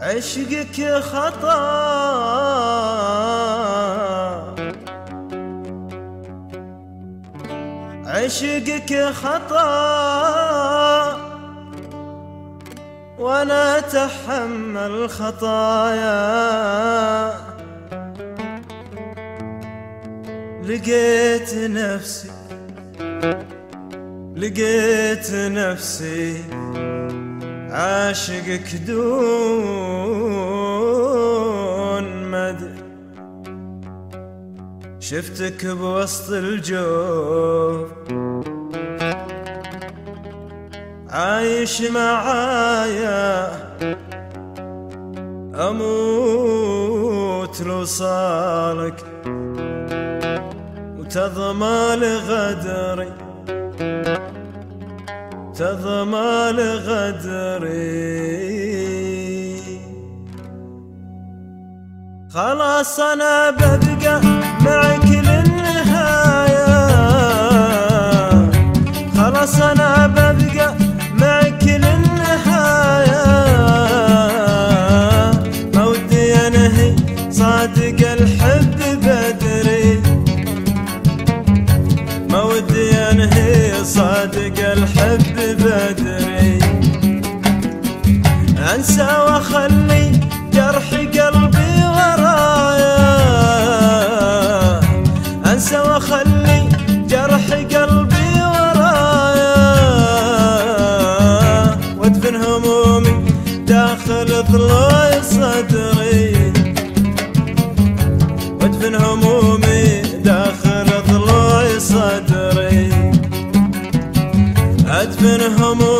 عشقك خطا. عشقك خطا. وأنا اتحمل خطايا. لقيت نفسي لقيت نفسي. عاشقك دون مدى شفتك بوسط الجو عايش معايا. أموت لو صالك وتضمى لغدري. تضمى لغدري خلاص أنا ببقى معك للنهاية. خلاص أنا انسى واخلي جرح قلبي ورايا. انسى واخلي جرح قلبي ورايا. وادفن همومي داخل ضلوع صدري. وادفن همومي داخل ضلوع صدري. أدفن همومي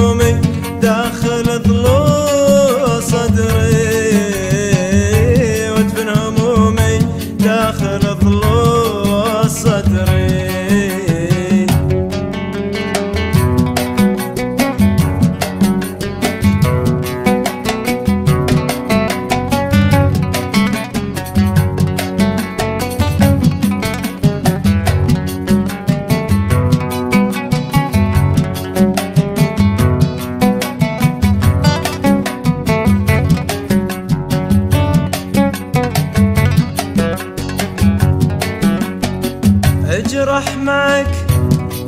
اجرح معك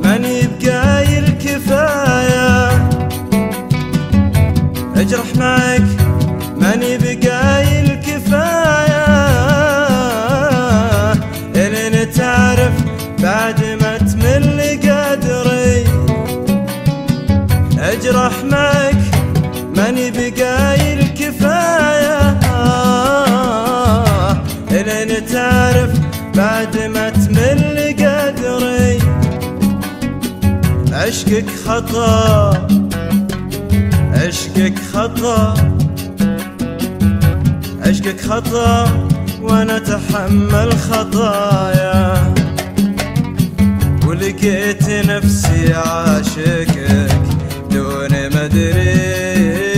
ماني بقايل كفاية أجرح معك ماني بقايل كفاية إلين تعرف بعد ما تمل قدري. أجرح معك ماني بقايل كفاية إلين تعرف بعد ما تمل عشقك خطا عشقك خطا عشقك خطا وأنا أتحمل خطايا. ولقيت نفسي عاشقك دون مدري. آه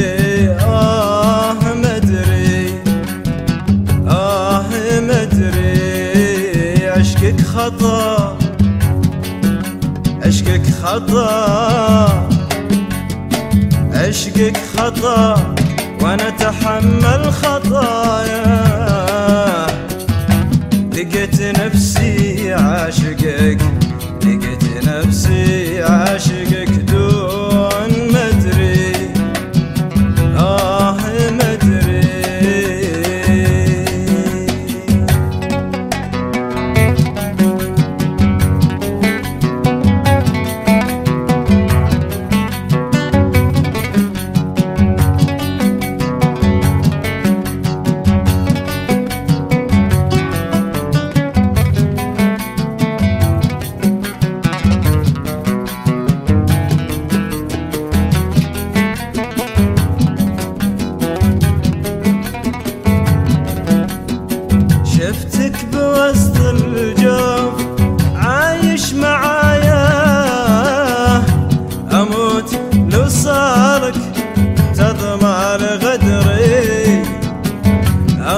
خطأ. عشقك خطأ وأنا أتحمل خطايا. لقيت نفسي عاشقك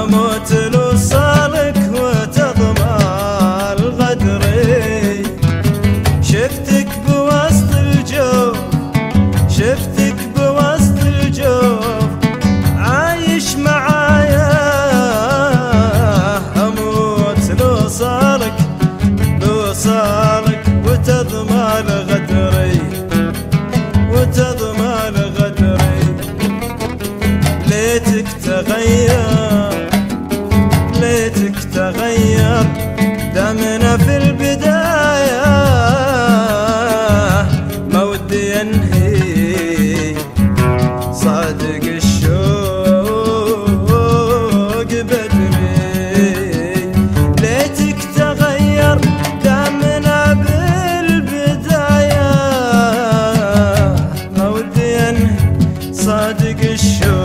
amotelo sadik ish